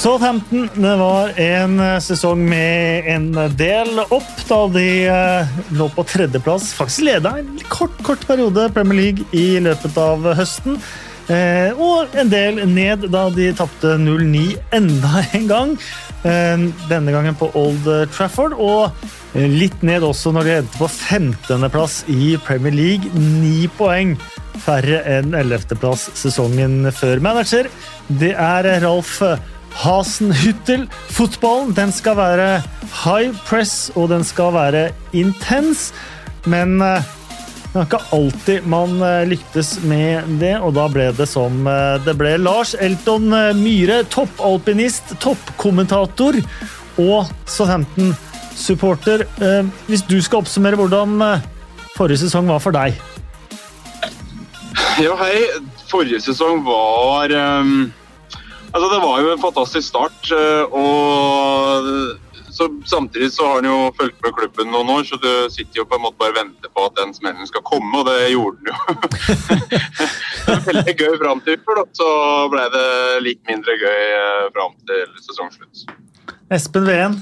Southampton det var en eh, sesong med en del opp, da de eh, lå på tredjeplass. Faktisk leda en kort, kort periode Premier League i løpet av høsten. Eh, og en del ned da de tapte 0-9 enda en gang. Denne gangen på Old Trafford. Og litt ned også når de endte på 15.-plass i Premier League. Ni poeng færre enn 11.-plass sesongen før. Manager det er Ralf Hasenhyttel. Fotballen den skal være high press, og den skal være intens. Men eh, det er ikke alltid man eh, lyktes med det, og da ble det som eh, det ble. Lars Elton Myhre, toppalpinist, toppkommentator og Southampton-supporter. Hvis du skal oppsummere hvordan forrige sesong var for deg? Ja, hei. Forrige sesong var um Altså, det var jo en fantastisk start. Eh, og så, samtidig så har han jo fulgt med klubben noen år, så du sitter jo på en måte bare og venter på at den smellen skal komme, og det gjorde den jo. veldig gøy fram til så ble det litt mindre gøy eh, fram til sesongslutt. Espen Veen,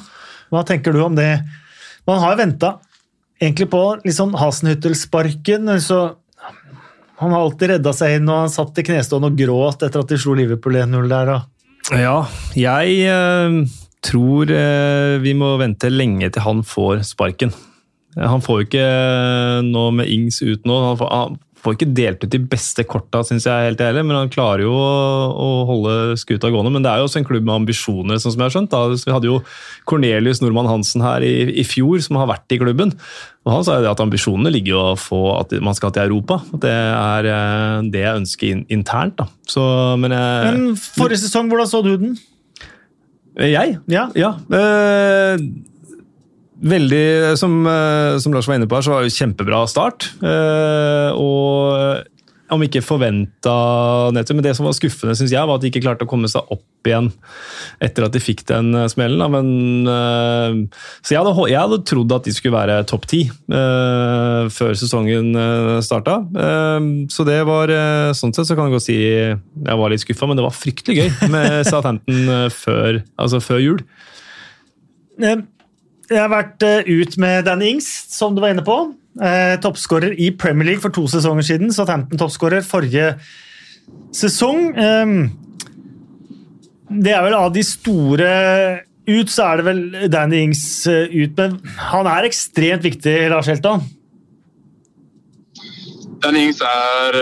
hva tenker du om det? Man har jo venta egentlig på liksom sånn Hasenhyttel-sparken. så han har alltid redda seg inn, og han satt i knestående og gråt etter at de slo Liverpool 1-0 der. Da. Ja, jeg eh, tror eh, vi må vente lenge til han får sparken. Han får ikke eh, noe med Ings ut nå. Han får, han får ikke delt ut de beste korta, syns jeg, helt ærlig, men han klarer jo å, holde skuta gående. Men det er jo også en klubb med ambisjoner, sånn som jeg har skjønt. Da. Vi hadde jo Cornelius Nordmann Hansen her i, i, fjor, som har vært i klubben. Og Han sa jo at ambisjonene ligger jo å få at man skal til Europa. Det er eh, det jeg ønsker in, internt. da. Så, men, jeg, men Forrige sesong, hvordan så du den? Jeg? Ja. ja. Eh, Veldig, som, eh, som, Lars var inne på her, så var det jo kjempebra start. Eh, og om ikke forventa nedtur, men det som var skuffende, synes jeg, var at de ikke klarte å komme seg opp igjen etter at de fikk den eh, smellen. Men, så jeg hadde, jeg hadde, trodd at de skulle være topp ti uh, før sesongen starta. Så det var Sånn sett så kan jeg godt si jeg var litt skuffa, men det var fryktelig gøy med Southampton før, altså før jul. Jeg har vært eh, ut med Danny Ings, som du var inne på. Eh, toppskårer i Premier League for to sesonger siden. Southampton-toppskårer forrige sesong. Eh, det er vel av de store ut, så er det vel Danny Ings eh, ut, men han er ekstremt viktig, Lars Helton? Danny Ings er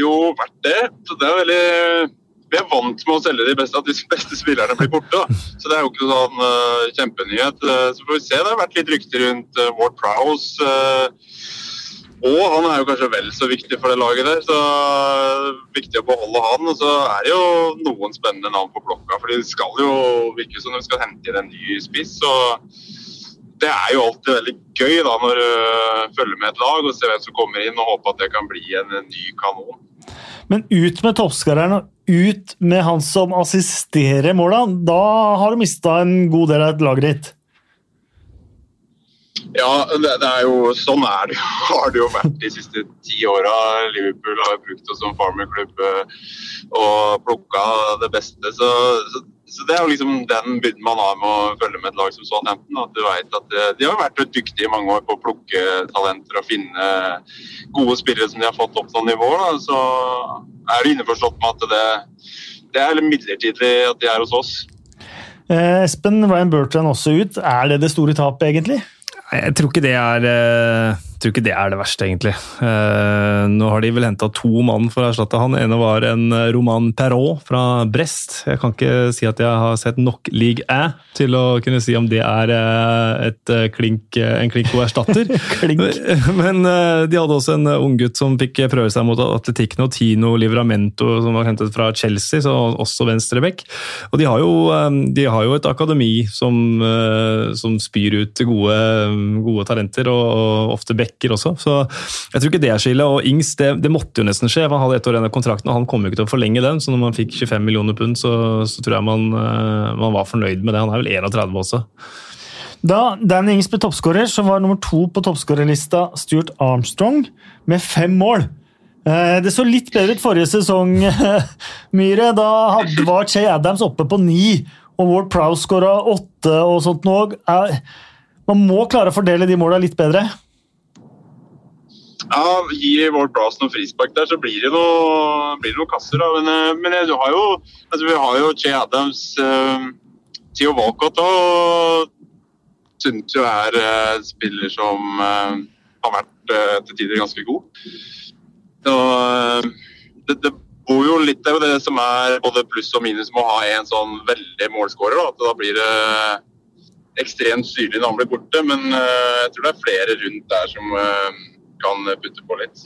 jo verdt det. Så det er veldig vi er vant med å selge de beste, at de beste spillerne blir borte. Da. Så det er jo ikke sånn uh, kjempenyhet. Uh, så får vi se. Det har vært litt rykter rundt uh, Ward Prowse. og han er jo kanskje vel så viktig for det laget der, så viktig å beholde han. Og så er det jo noen spennende navn på blokka, for de skal jo virke som de skal hente inn en ny spiss. så det er jo alltid veldig gøy da når du følger med et lag og ser hvem som kommer inn, og håper at det kan bli en, en ny kanon. Men ut med toppskåreren og ut med han som assisterer måla. Da har du mista en god del av et lag ditt. Ja, det, det, er jo, sånn er det, har det jo vært de siste ti åra. Liverpool har brukt oss som farmerklubb eh, og plukka det beste. Så, så, så, det er jo liksom den byrden man har med å følge med et lag som Southampton. At du vet at eh, de har vært dyktige i mange år på å plukke talenter og finne gode spillere som de har fått opp noen nivåer. Da. Så er det innforstått med at det, det er midlertidig at de er hos oss. Eh, Espen, Ryan Bertrand også ut. Er det det store tapet, egentlig? Jeg tror ikke det er eh, tror ikke det er det verste, egentlig. Uh, nå har de vel henta to mann for å erstatte han. ene var en eh, Roman Perrault fra Brest. Jeg kan ikke si at jeg har sett nok League Æ til å kunne si om det er uh, et, klink, en klink god erstatter. klink. Men de hadde også en unggutt som fikk prøve seg mot atletikken, og Tino Livramento, som var hentet fra Chelsea, så også venstreback. Og de har, jo, de har jo et akademi som, som spyr ut gode, gode talenter, og, og ofte back rekker også. Så jeg tror ikke det er skillet. Og Ings, det, det, måtte jo nesten skje. Han hadde ett år igjen av kontrakten, og han kom jo ikke til å forlenge den. Så når man fikk 25 millioner pund, så, så tror jeg man, eh, man, var fornøyd med det. Han er vel 31 også. Da Dan Ings ble toppskårer, så var nummer to på toppskårerlista Stuart Armstrong med fem mål. Eh, Det så litt bedre ut forrige sesong, Myhre. Da var Che Adams oppe på ni, og Ward Prowse skåra åtte og sånt nå. Eh, Man må klare å fordele de måla litt bedre. Ja, Gir Ward Brass noen frispark der, så blir det noe- blir det noen kasser. Da. Men, eh, men du har jo, altså, vi har jo Che Adams, uh, Theo Walcott og syns jo er uh, spiller som uh, har vært uh, til tider ganske god. Og, eh, det, det bor jo litt, det er det som er både pluss og minus med å ha en sånn veldig målskårer. Da, da blir det ekstremt synlig når han blir borte, men eh, jeg tror det er flere rundt der som eh, kan putte på litt.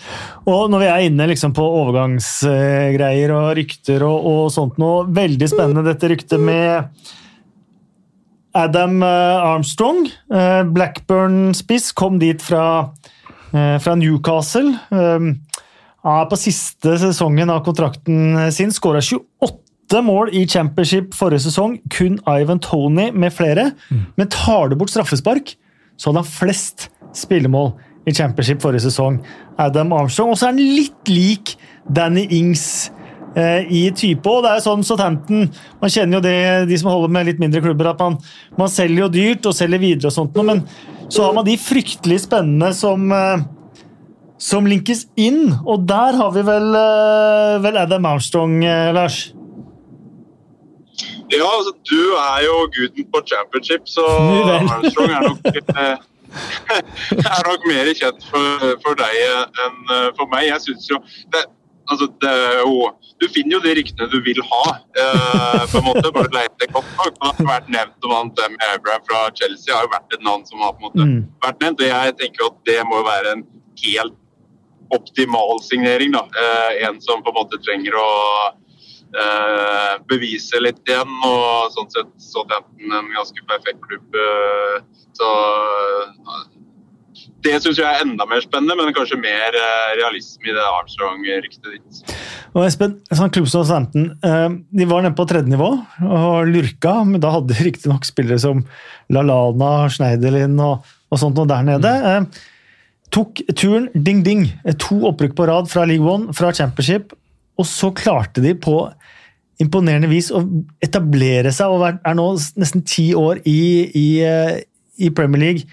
Og når vi er inne liksom på overgangsgreier og rykter og, og sånt noe, veldig spennende dette ryktet med Adam eh, Armstrong. Eh, Blackburn-spiss kom dit fra, eh, fra Newcastle. Eh, Er på siste sesongen av kontrakten sin. Skåra 28 mål i championship forrige sesong. Kun Ivan Tony med flere. Men tar du bort straffespark, så hadde han flest spillemål i championship forrige sesong. Adam Armstrong. Og så er han litt lik Danny Ings eh, i type. Og det er sånn Southampton Man kjenner jo det, de som holder med litt mindre klubber, at man, man selger jo dyrt og selger videre og sånt men så har man de fryktelig spennende som eh, som linkes inn, og der har vi vel, eh, vel Adam Armstrong, eh, Lars. Ja, altså, du er jo guden på championship, så Armstrong er nok, eh, er nok mer kjent for, for deg enn eh, for meg. Jeg syns jo det, altså, det er jo Du finner jo de ryktene du vil ha, eh, på en måte. Bare leter godt nok. Det har vært nevnt om han Dem Abraham fra Chelsea har jo vært et navn som har på en måte Mm. vært nevnt. og Jeg tenker at det må være en helt optimal signering. da. Eh, en som på en måte trenger å bevise litt igjen. Og sånn sett Southampton en ganske perfekt klubb. eh, så eh, det syns jeg er enda mer spennende, men kanskje mer eh, realisme i det Armstrong-ryktet ditt. Og Espen, sånn klubb som Southampton, eh, de var nede på tredje nivå og lurka, men da hadde de riktignok spillere som Lalana, Schneiderlin og, og sånt noe der nede. Mm. tok turen ding-ding, to opprykk på rad fra League One, fra Championship, og så klarte de på imponerende vis å etablere seg og er nå nesten ti år i, i, eh, i Premier League.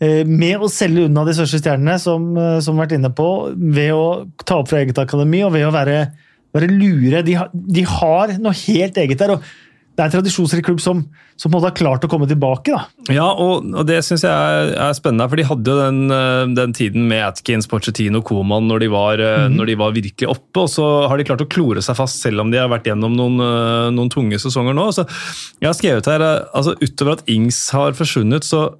eh, Med å selge unna de største stjernene, som, eh, som vært inne på, ved å ta opp fra eget akademi og ved å være, være lure. De, har- de har noe helt eget der. og Det er en tradisjonsrik klubb som, som har klart å komme tilbake. da. Ja, og, og det syns jeg er, er spennende. For de hadde jo den, eh, den tiden med Atkins, Pochettino, Koman når de, var, eh, når de var virkelig oppe. Og så har de klart å klore seg fast, selv om de har vært gjennom noen, eh, noen tunge sesonger nå. Så jeg har skrevet her, altså Utover at Ings har forsvunnet, så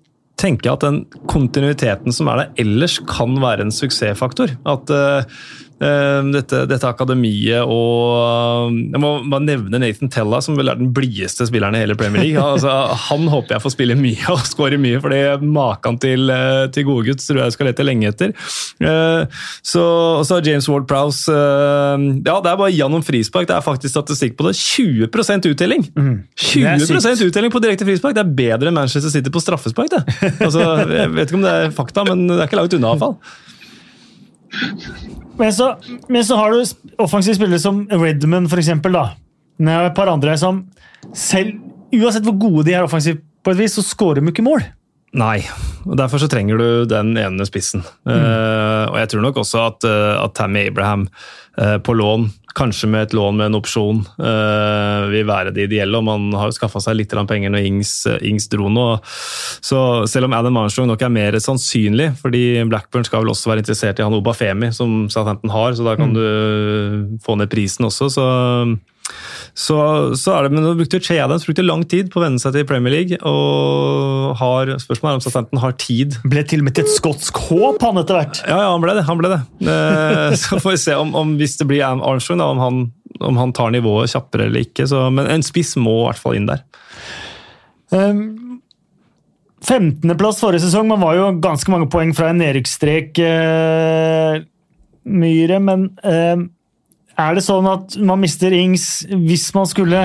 tenker jeg at den kontinuiteten som er der ellers, kan være en suksessfaktor. At eh, dette, dette akademiet og Jeg må bare nevne Nathan Tella, som vel er den blideste spilleren i hele Premier League. Altså, han håper jeg får spille mye og skåre mye, for maken til, eh, til godgutt tror jeg skal lete lenge etter. Eh, Så, og så har James Ward Prowse eh, Ja, det er bare noen frispark. Det er faktisk statistikk på det. 20 uttelling! Mm. Er 20 sykt. uttelling på direkte frispark! Det er bedre enn Manchester City på straffespark. det. Altså, jeg vet ikke om det er fakta, men det er ikke langt unna. i hvert fall. Men så, men så har du offensive spillere som Redman, for eksempel. Da. Er et par andre som selv, uansett hvor gode de er offensivt, på et vis, så skårer de ikke mål. Nei, og derfor så trenger du den ene spissen. Eh, og jeg tror nok også at, uh, at Tammy Abraham uh, på lån, kanskje med et lån med en opsjon, vil være det ideelle. Og man har jo skaffa seg litt penger når Ings, Ings dro nå. Så selv om Adam Armstrong nok er mer sannsynlig, fordi Blackburn skal vel også være interessert i han Obafemi, som Southampton har, så da kan du få ned prisen også. så... Så, så er det, men nå brukte Che Adams brukte lang tid på å venne seg til Premier League. og har, Spørsmålet er om Southampton har tid. Ble til og med til et skotsk håp, han etter hvert. Ja, ja, han ble det. han ble det. Eh, Så får vi se om, om hvis det blir Armstrong, da, om, han, om han tar nivået kjappere eller ikke. Så, men en spiss må i hvert fall inn der. Um, 15.-plass forrige sesong. Man var jo ganske mange poeng fra en nedrykksstrek, eh, Myhre, men eh, er det sånn at man mister Ings hvis man skulle,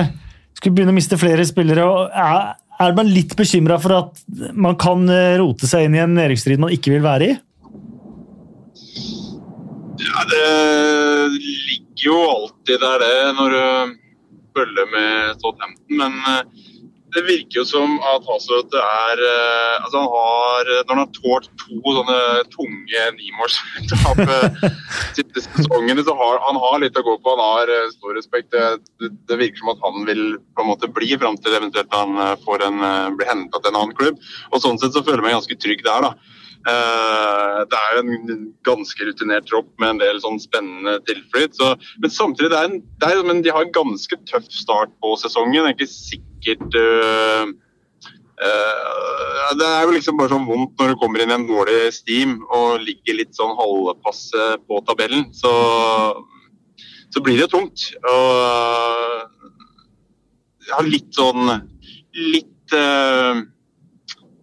skulle begynne å miste flere spillere? Er, er man litt bekymra for at man kan eh, rote seg inn i en nedrykksstrid man ikke vil være i? Ja, det ligger jo alltid der, det, når du følger med Southampton. Men eh, det virker jo som at Hasløt er eh, Altså, han har Når han har tålt to sånne tunge nimålstap siste sesongene, så har han har litt å gå på. Han har eh, stor respekt. Det, det, virker som at han vil på en måte bli fram til eventuelt han får en, blir henta til en annen klubb. Og Sånn sett så føler jeg meg ganske trygg der, da. Det er jo en ganske rutinert tropp med en del sånn spennende tilflyt. Så, men samtidig, det er en, det er, men de har en ganske tøff start på sesongen. Det er ikke sikkert uh, uh, Det er jo liksom bare sånn vondt når du kommer inn i en dårlig steam og ligger litt sånn halvpasse på tabellen. Så, så blir det jo tungt. Og uh, jeg har litt sånn Litt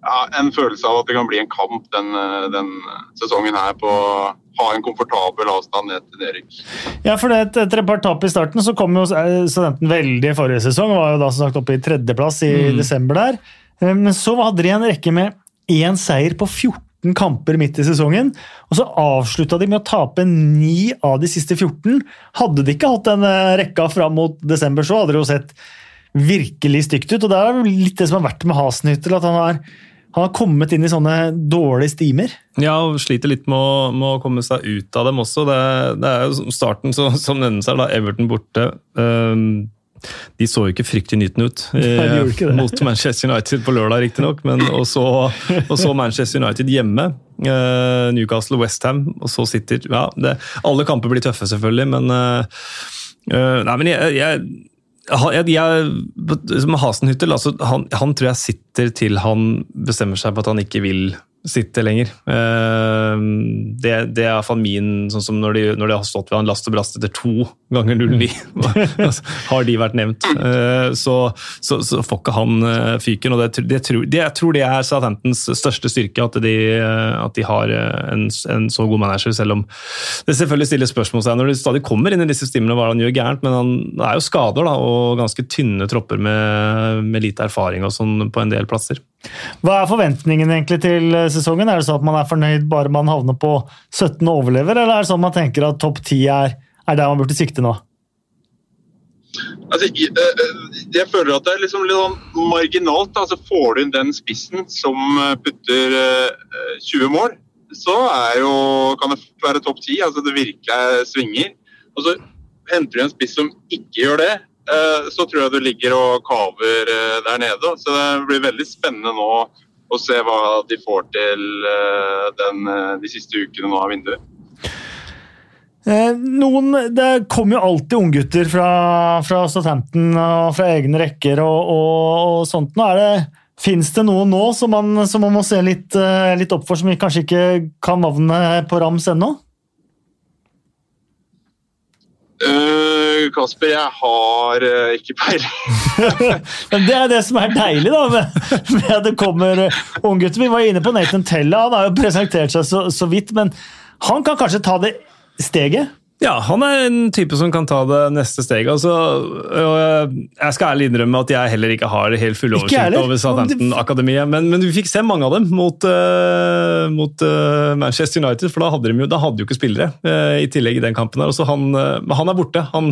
ja, en følelse av at det kan bli en kamp den, den sesongen her på å ha en komfortabel avstand ned til Erik. Ja, for det, Etter et par tap i starten så kom jo studenten veldig forrige sesong. Var jo da som sagt oppe i tredjeplass i mm. desember der. Eh, men så hadde de en rekke med én seier på 14 kamper midt i sesongen. Og så avslutta de med å tape ni av de siste 14. Hadde de ikke hatt den eh, rekka fram mot desember, så hadde det jo sett virkelig stygt ut. Og det er litt det som har vært med Hasenhyttel, at han har han har kommet inn i sånne dårlige stimer. Ja, og sliter litt med å, med å komme seg ut av dem også. Det, det er jo starten så, som nevnes her, da. Everton borte. Um, de så jo ikke fryktelig nytende ut eh, mot Manchester United på lørdag, riktignok. Og, så, og så Manchester United hjemme. Eh, Newcastle, Westham og så City. Ja, det, alle kamper blir tøffe, selvfølgelig, men eh, uh, Nei, men jeg, jeg jeg, altså, han, han, tror jeg sitter til han bestemmer seg på at han ikke vil sitte lenger. Eh, det, det er iallfall min sånn som når de, når de, har stått ved han last og brast etter to ganger 09, har de vært nevnt. Eh, så, så, så får ikke han eh, fyken. og det, det, det, Jeg tror det er Southamptons største styrke, at de, at de har en, en, så god manager. Selv om det selvfølgelig stiller spørsmål seg når de stadig kommer inn i disse stimene hva han gjør gærent. Men han er jo skader da, og ganske tynne tropper med, med lite erfaring og sånn på en del plasser. Hva er forventningen egentlig til sesongen? Er det sånn at man er fornøyd bare man havner på 17 og overlever, eller er det sånn at man tenker at topp 10 er, er der man burde sikte nå? Altså, jeg, eh, eh, jeg, føler at det er liksom litt sånn marginalt. Altså, får du inn den spissen som eh, putter 20 mål, så jo, kan det være topp 10. Altså, det virker svinger. Og så henter du en spiss som ikke gjør det, Eh, så tror jeg du ligger og kaver eh, der nede. Så det blir veldig spennende nå å se hva de får til eh, den, de siste ukene nå av vinduet. Noen, det kommer jo alltid unggutter fra, fra Southampton og fra egne rekker og, og, og sånt. Nå er det, Fins det noen nå som man, som man må se litt, litt, opp for, som vi kanskje ikke kan navnet på rams ennå? Uh, Kasper, jeg har uh, ikke peiling. det er det som er deilig da, med, med at det kommer uh, unggutter. Vi var inne på Nathan Tella, han har jo presentert seg så, så vidt. Men han kan kanskje ta det steget? Ja, han er en type som kan ta det neste steget. Altså, jeg skal ærlig innrømme at jeg heller ikke har helt full oversikt over Southampton-akademiet, men, men, vi fikk se mange av dem mot, uh, mot uh, Manchester United, for da hadde de jo, da hadde de jo ikke spillere uh, i tillegg i den kampen. der. Han, han er borte. Han,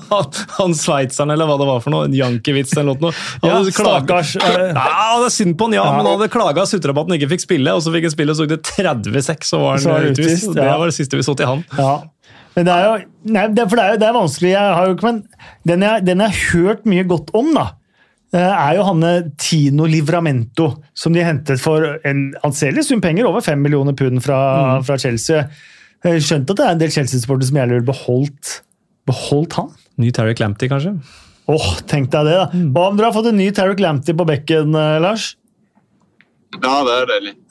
han sveitseren, eller hva det var for noe, Jankiewicz eller noe. ja, stakkars. Ja, det er synd på han, ja, ja. men han hadde klaga og sutra på at han ikke fikk spille, og så fikk han spille, og så gikk det 36, så var han utvist. Det var det siste vi så til han. Ja. Men det er jo, nei, det, for det er jo det er vanskelig. Jeg har jo ikke, men den jeg, den jeg har hørt mye godt om, da, eh, er jo Hanne Tino Livramento, som de hentet for en anselig sum penger, over fem millioner pund fra, mm. fra Chelsea. Skjønt at det er en del Chelsea-sportere som gjerne ville beholdt, beholdt han. Ny Terry Clampty, kanskje? Åh, oh, Tenk deg det, da. Mm. Hva om dere har fått en ny Terry Clampty på bekken, eh, Lars? Ja, det er deilig.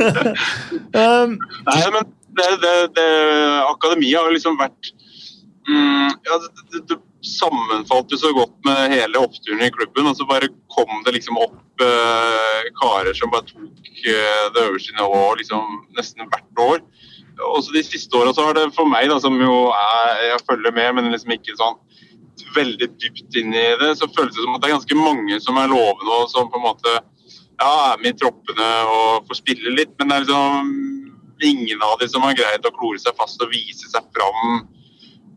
um, Nei, men det, det, det, akademiet har liksom vært mm, ja, det, det, sammenfalt jo så godt med hele oppturen i klubben. og Så bare kom det liksom opp eh, karer som bare tok eh, det øverste nivået liksom, nesten hvert år. Også de siste åra har det for meg, da, som jo er, jeg følger med, men liksom ikke sånn veldig dypt inn i det, så føles det som at det er ganske mange som er lovende og som på en måte ja, er med i troppene og får spille litt. Men det er liksom ingen av de som har greid å klore seg fast og vise seg fram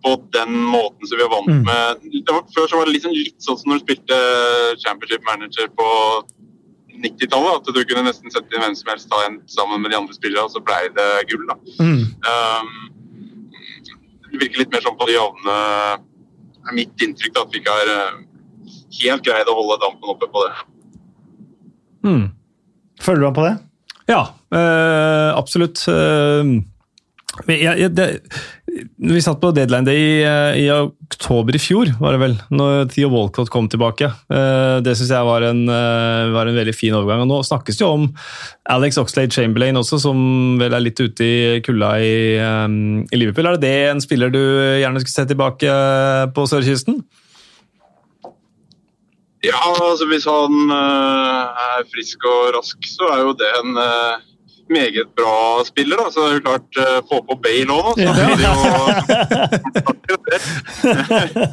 på den måten som vi er vant Mm. med. Det var, før så var det liksom litt sånn som når du spilte championship manager på 90-tallet. At du kunne nesten sette inn hvem som helst ta en sammen med de andre spillerne, og så blei det gull. da. Mm. Um, det virker litt mer sånn på de ovnene er mitt inntrykk da, at vi ikke har eh, helt greid å holde dampen oppe på det. Mm. Følger du ham på det? Ja, eh, absolutt. Uh, jeg, jeg, det, vi satt på deadline day i, eh, i oktober i fjor, var det vel, når Theo Walcott kom tilbake. Det syns jeg var en, var en veldig fin overgang. Og nå snakkes det jo om Alex Oxlade Chamberlain også, som vel er litt ute i kulda i, i Liverpool. Er det det en spiller du gjerne skulle se tilbake på sørkysten? Ja, altså hvis han er frisk og rask, så er jo det en meget bra spiller. da, Så det er jo klart, uh, få på Bale òg. Så blir det jo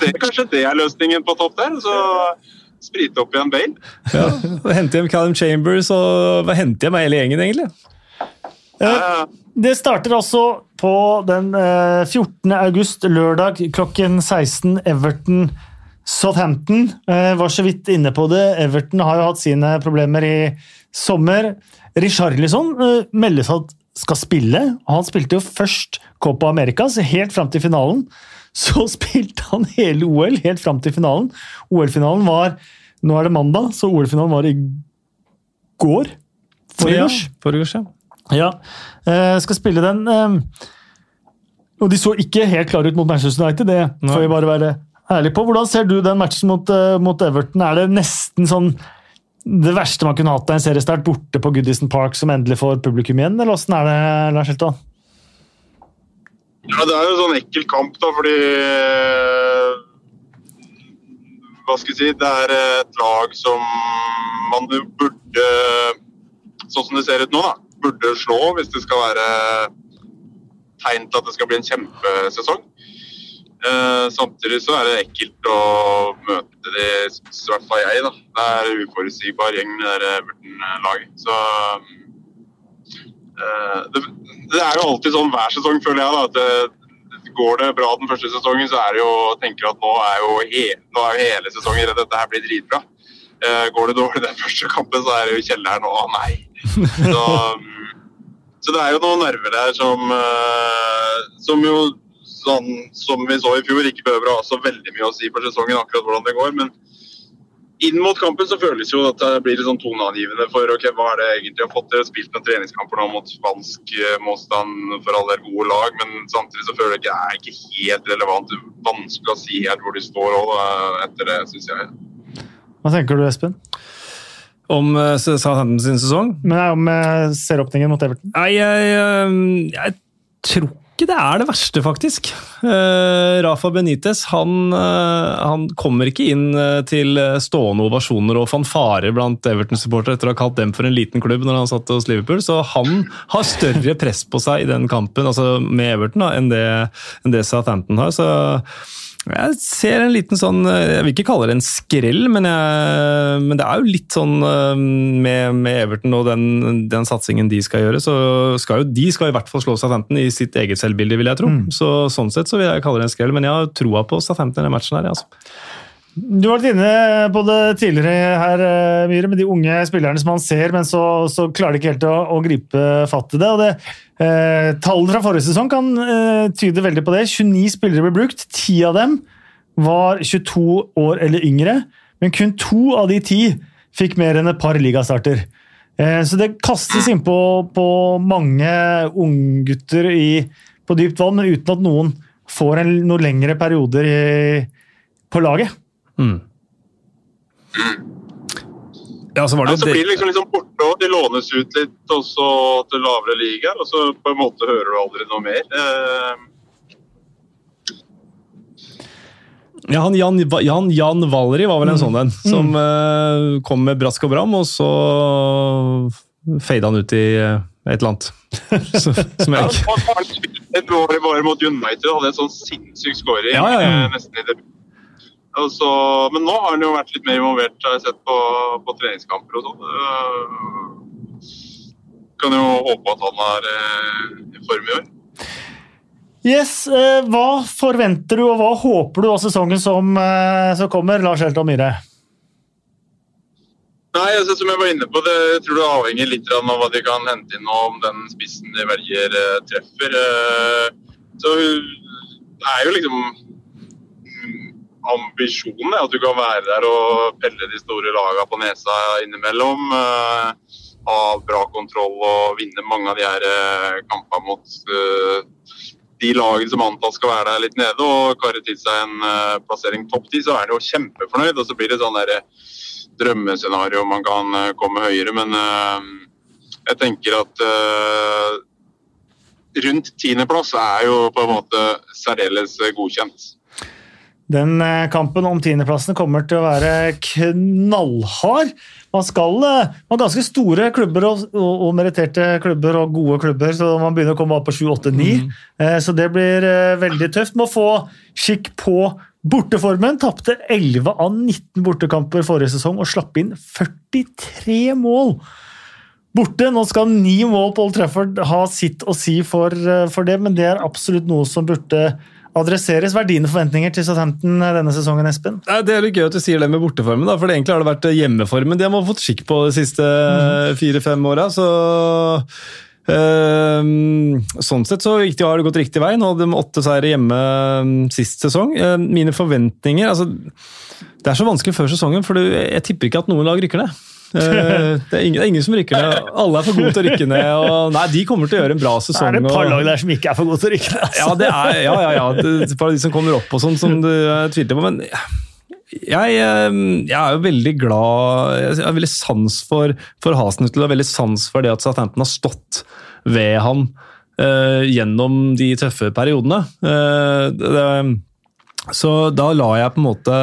det, Kanskje det er løsningen på topp der. Så sprite opp igjen Bale. Ja, Hente hjem Callum Chambers og hente hjem hele gjengen, egentlig. Uh, Det starter altså på den eh, 14. august, lørdag klokken 16. Everton Southampton. Eh, var så vidt inne på det. Everton har jo hatt sine problemer i sommer. Richarlison eh, meldes at skal spille. Han spilte jo først Copa Americas, helt fram til finalen. Så spilte han hele OL, helt fram til finalen. OL-finalen var Nå er det mandag, så OL-finalen var i går. Forgårs. Ja, ja. Ja, eh, skal spille den. eh, Og de så ikke helt klare ut mot Manchester United, det Nei. får vi bare være ærlige på. Hvordan ser du den matchen mot, eh, mot Everton? Er det nesten sånn det verste man kunne hatt av en seriestart borte på Goodison Park, som endelig får publikum igjen, eller åssen er det, Lars Hilton? Ja, det er jo en sånn ekkel kamp, da, fordi eh, Hva skal jeg si Det er et lag som man burde Sånn som det ser ut nå, da. Burde slå hvis det skal være tegn til at det skal bli en kjempesesong. Eh, samtidig så er det ekkelt å møte de, i hvert fall jeg, da. Det er uforutsigbar gjeng, det Everton-laget. Så Eh, det, det er jo alltid sånn hver sesong, føler jeg. da, at det, Går det bra den første sesongen, så er det jo tenker at nå er jo, he, nå er jo hele sesongen redd. Dette her blir dritbra. Eh, går det dårlig den første kampen, så er det jo kjelleren. Å nei! Så, så det er jo noen nerver der som, eh, som jo sånn som vi så i fjor, ikke behøver å ha så veldig mye å si for sesongen akkurat hvordan det går. men inn mot kampen så føles jo at det blir litt sånn toneangivende for ok, hva er det egentlig har fått til. Spilt noen treningskamper nå mot spansk eh, motstand for alle gode lag, men samtidig så føler jeg ikke det er ikke helt relevant. Vanskelig å si helt hvor de står òg etter det, syns jeg. Hva tenker du, Espen? Om eh, Southampton sin sesong? Men om eh, mot Everton? Nei, jeg, jeg, jeg tror ikke det er det verste, faktisk. Uh, Rafa Benitez han, uh, han kommer ikke inn eh, til stående ovasjoner og fanfarer blant Everton-supportere etter å ha kalt dem for en liten klubb når han satt hos Liverpool, så han har større press på seg i den kampen altså med Everton da, enn, det, enn det Southampton har. så jeg ser en liten sånn Jeg vil ikke kalle det en skrell, men, jeg, men det er jo litt sånn eh, med, med Everton og den, den satsingen de skal gjøre. Så skal jo de skal i hvert fall slå Southampton i sitt eget selvbilde, vil jeg tro. Så Sånn sett så vil jeg kalle det en skrell, men jeg har troa på Southampton i matchen her. Altså. Du har vært inne på det tidligere her, eh, Myhre, med de unge spillerne som man ser, men så, så klarer de ikke helt å, å gripe fatt i det. og det eh, Tallene fra forrige sesong kan eh, tyde veldig på det. 29 spillere ble brukt. 10 av dem var 22 år eller yngre, men kun to av de ti fikk mer enn et par ligastarter. Eh, så det kastes innpå på mange unggutter på dypt vann, men uten at noen får en, noen lengre perioder i, på laget. Mm. Ja, så var det Ja, så blir det, liksom, liksom borte, og de lånes ut litt også til lavere ligaer, og så på en måte hører du aldri noe mer. Eh, ja, han Jan, Jan, Jan Valeri var vel en sånn en, som eh, kom med brask og bram, og så fada han ut i eh, et eller annet. Så, som jeg ikke han spilte et år bare mot United og hadde en sånn sinnssyk scoring. Ja, ja, ja. eh, nesten i debut. Så, men nå har han jo vært litt mer involvert, har jeg sett på, på treningskamper og sånn. Eh, kan jo håpe at han er eh, i form i år. Yes, eh, Hva forventer du og hva håper du av sesongen som, som kommer, Lars Helton Myhre? Nei, altså, som jeg var inne på, det jeg tror det avhenger litt av hva de kan hente inn og om den spissen de velger treffer. Så det er jo liksom ambisjonen er at du kan være der og pelle de store lagene på nesa innimellom. Eh, ha bra kontroll og vinne mange av de her eh, kampene mot eh, de lagene som antas skal være der litt nede og karre til seg en plassering topp ti, så er han jo kjempefornøyd. Og så blir det sånn der drømmescenario man kan komme høyere, men jeg tenker at rundt tiendeplass er jo på en måte særdeles godkjent. Den eh, kampen om tiendeplassen kommer til å være knallhard. Man skal ha man har ganske store klubber og, og, og meritterte klubber og gode klubber, så man begynner å komme opp på 7, 8, 9. Eh, Så det blir eh, veldig tøft. Må få skikk på borteformen. Tapte 11 av 19 bortekamper forrige sesong og slapp inn 43 mål. Borte, Nå skal ni mål på Old Trafford ha sitt å si for, eh, for det, men det er absolutt noe som burde adresseres. Hva er dine forventninger til Southampton denne sesongen, Espen? Det er litt gøy at du sier det med borteformen, da, for egentlig har det vært hjemmeformen de har fått skikk på de siste fire-fem åra. Så Sånn sett så har det gått riktig vei. Nå hadde de åtte seire hjemme ehm, sist sesong. Eh, mine forventninger altså, Det er så vanskelig før sesongen, for jeg tipper ikke at noen lag rykker ned. Eh, det, er ingen, det er ingen som rykker ned. Alle er for gode til å rykke ned. Og, nei, De kommer til å gjøre en bra sesong. sesong. er det et par lag der som ikke er for gode til å rykke ned. ja, det er, ja, ja, ja. Det, bare de som kommer opp og sånn, som du eh, tviler på. Men jeg, eh, jeg er jo veldig glad Jeg har veldig sans for, for Hasenhutl og veldig sans for det at Southampton har stått ved han uh, gjennom de tøffe periodene. Eh, det, så da lar jeg på en måte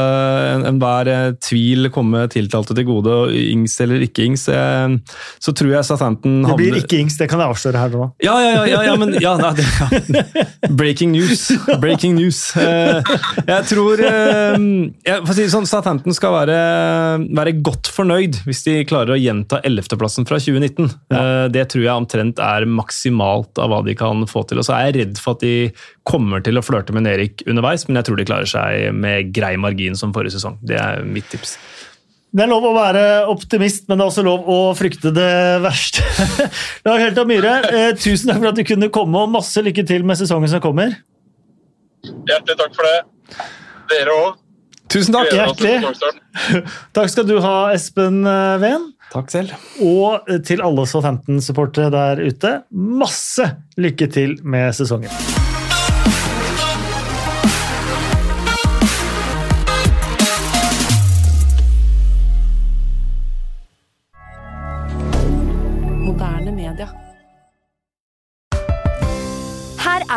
en- enhver eh, tvil komme tiltalte til gode, og Ings eller ikke Ings. eh, Så tror jeg Southampton Det blir ikke Ings, det kan jeg avsløre her nå. ja, ja, ja, ja, men ja, det, ja. Breaking news. Breaking news. Eh, jeg tror eh, jeg, for å si sånn, Southampton skal være, være godt fornøyd hvis de klarer å gjenta 11.-plassen fra 2019. Ja. det tror jeg omtrent er maksimalt av hva de kan få til. Og så er jeg redd for at de kommer til å flørte med Erik underveis, men jeg tror de klarer seg med grei margin som forrige sesong. Det er mitt tips. Det er lov å være optimist, men det er også lov å frykte det verste. Lag Helta Myhre, eh, tusen takk for at du kunne komme, og masse lykke til med sesongen som kommer. Hjertelig takk for det. Dere òg. Tusen takk! hjertelig. Takk skal du ha, Espen eh, Ven. Takk selv. Og til alle Southampton-supportere der ute, masse lykke til med sesongen.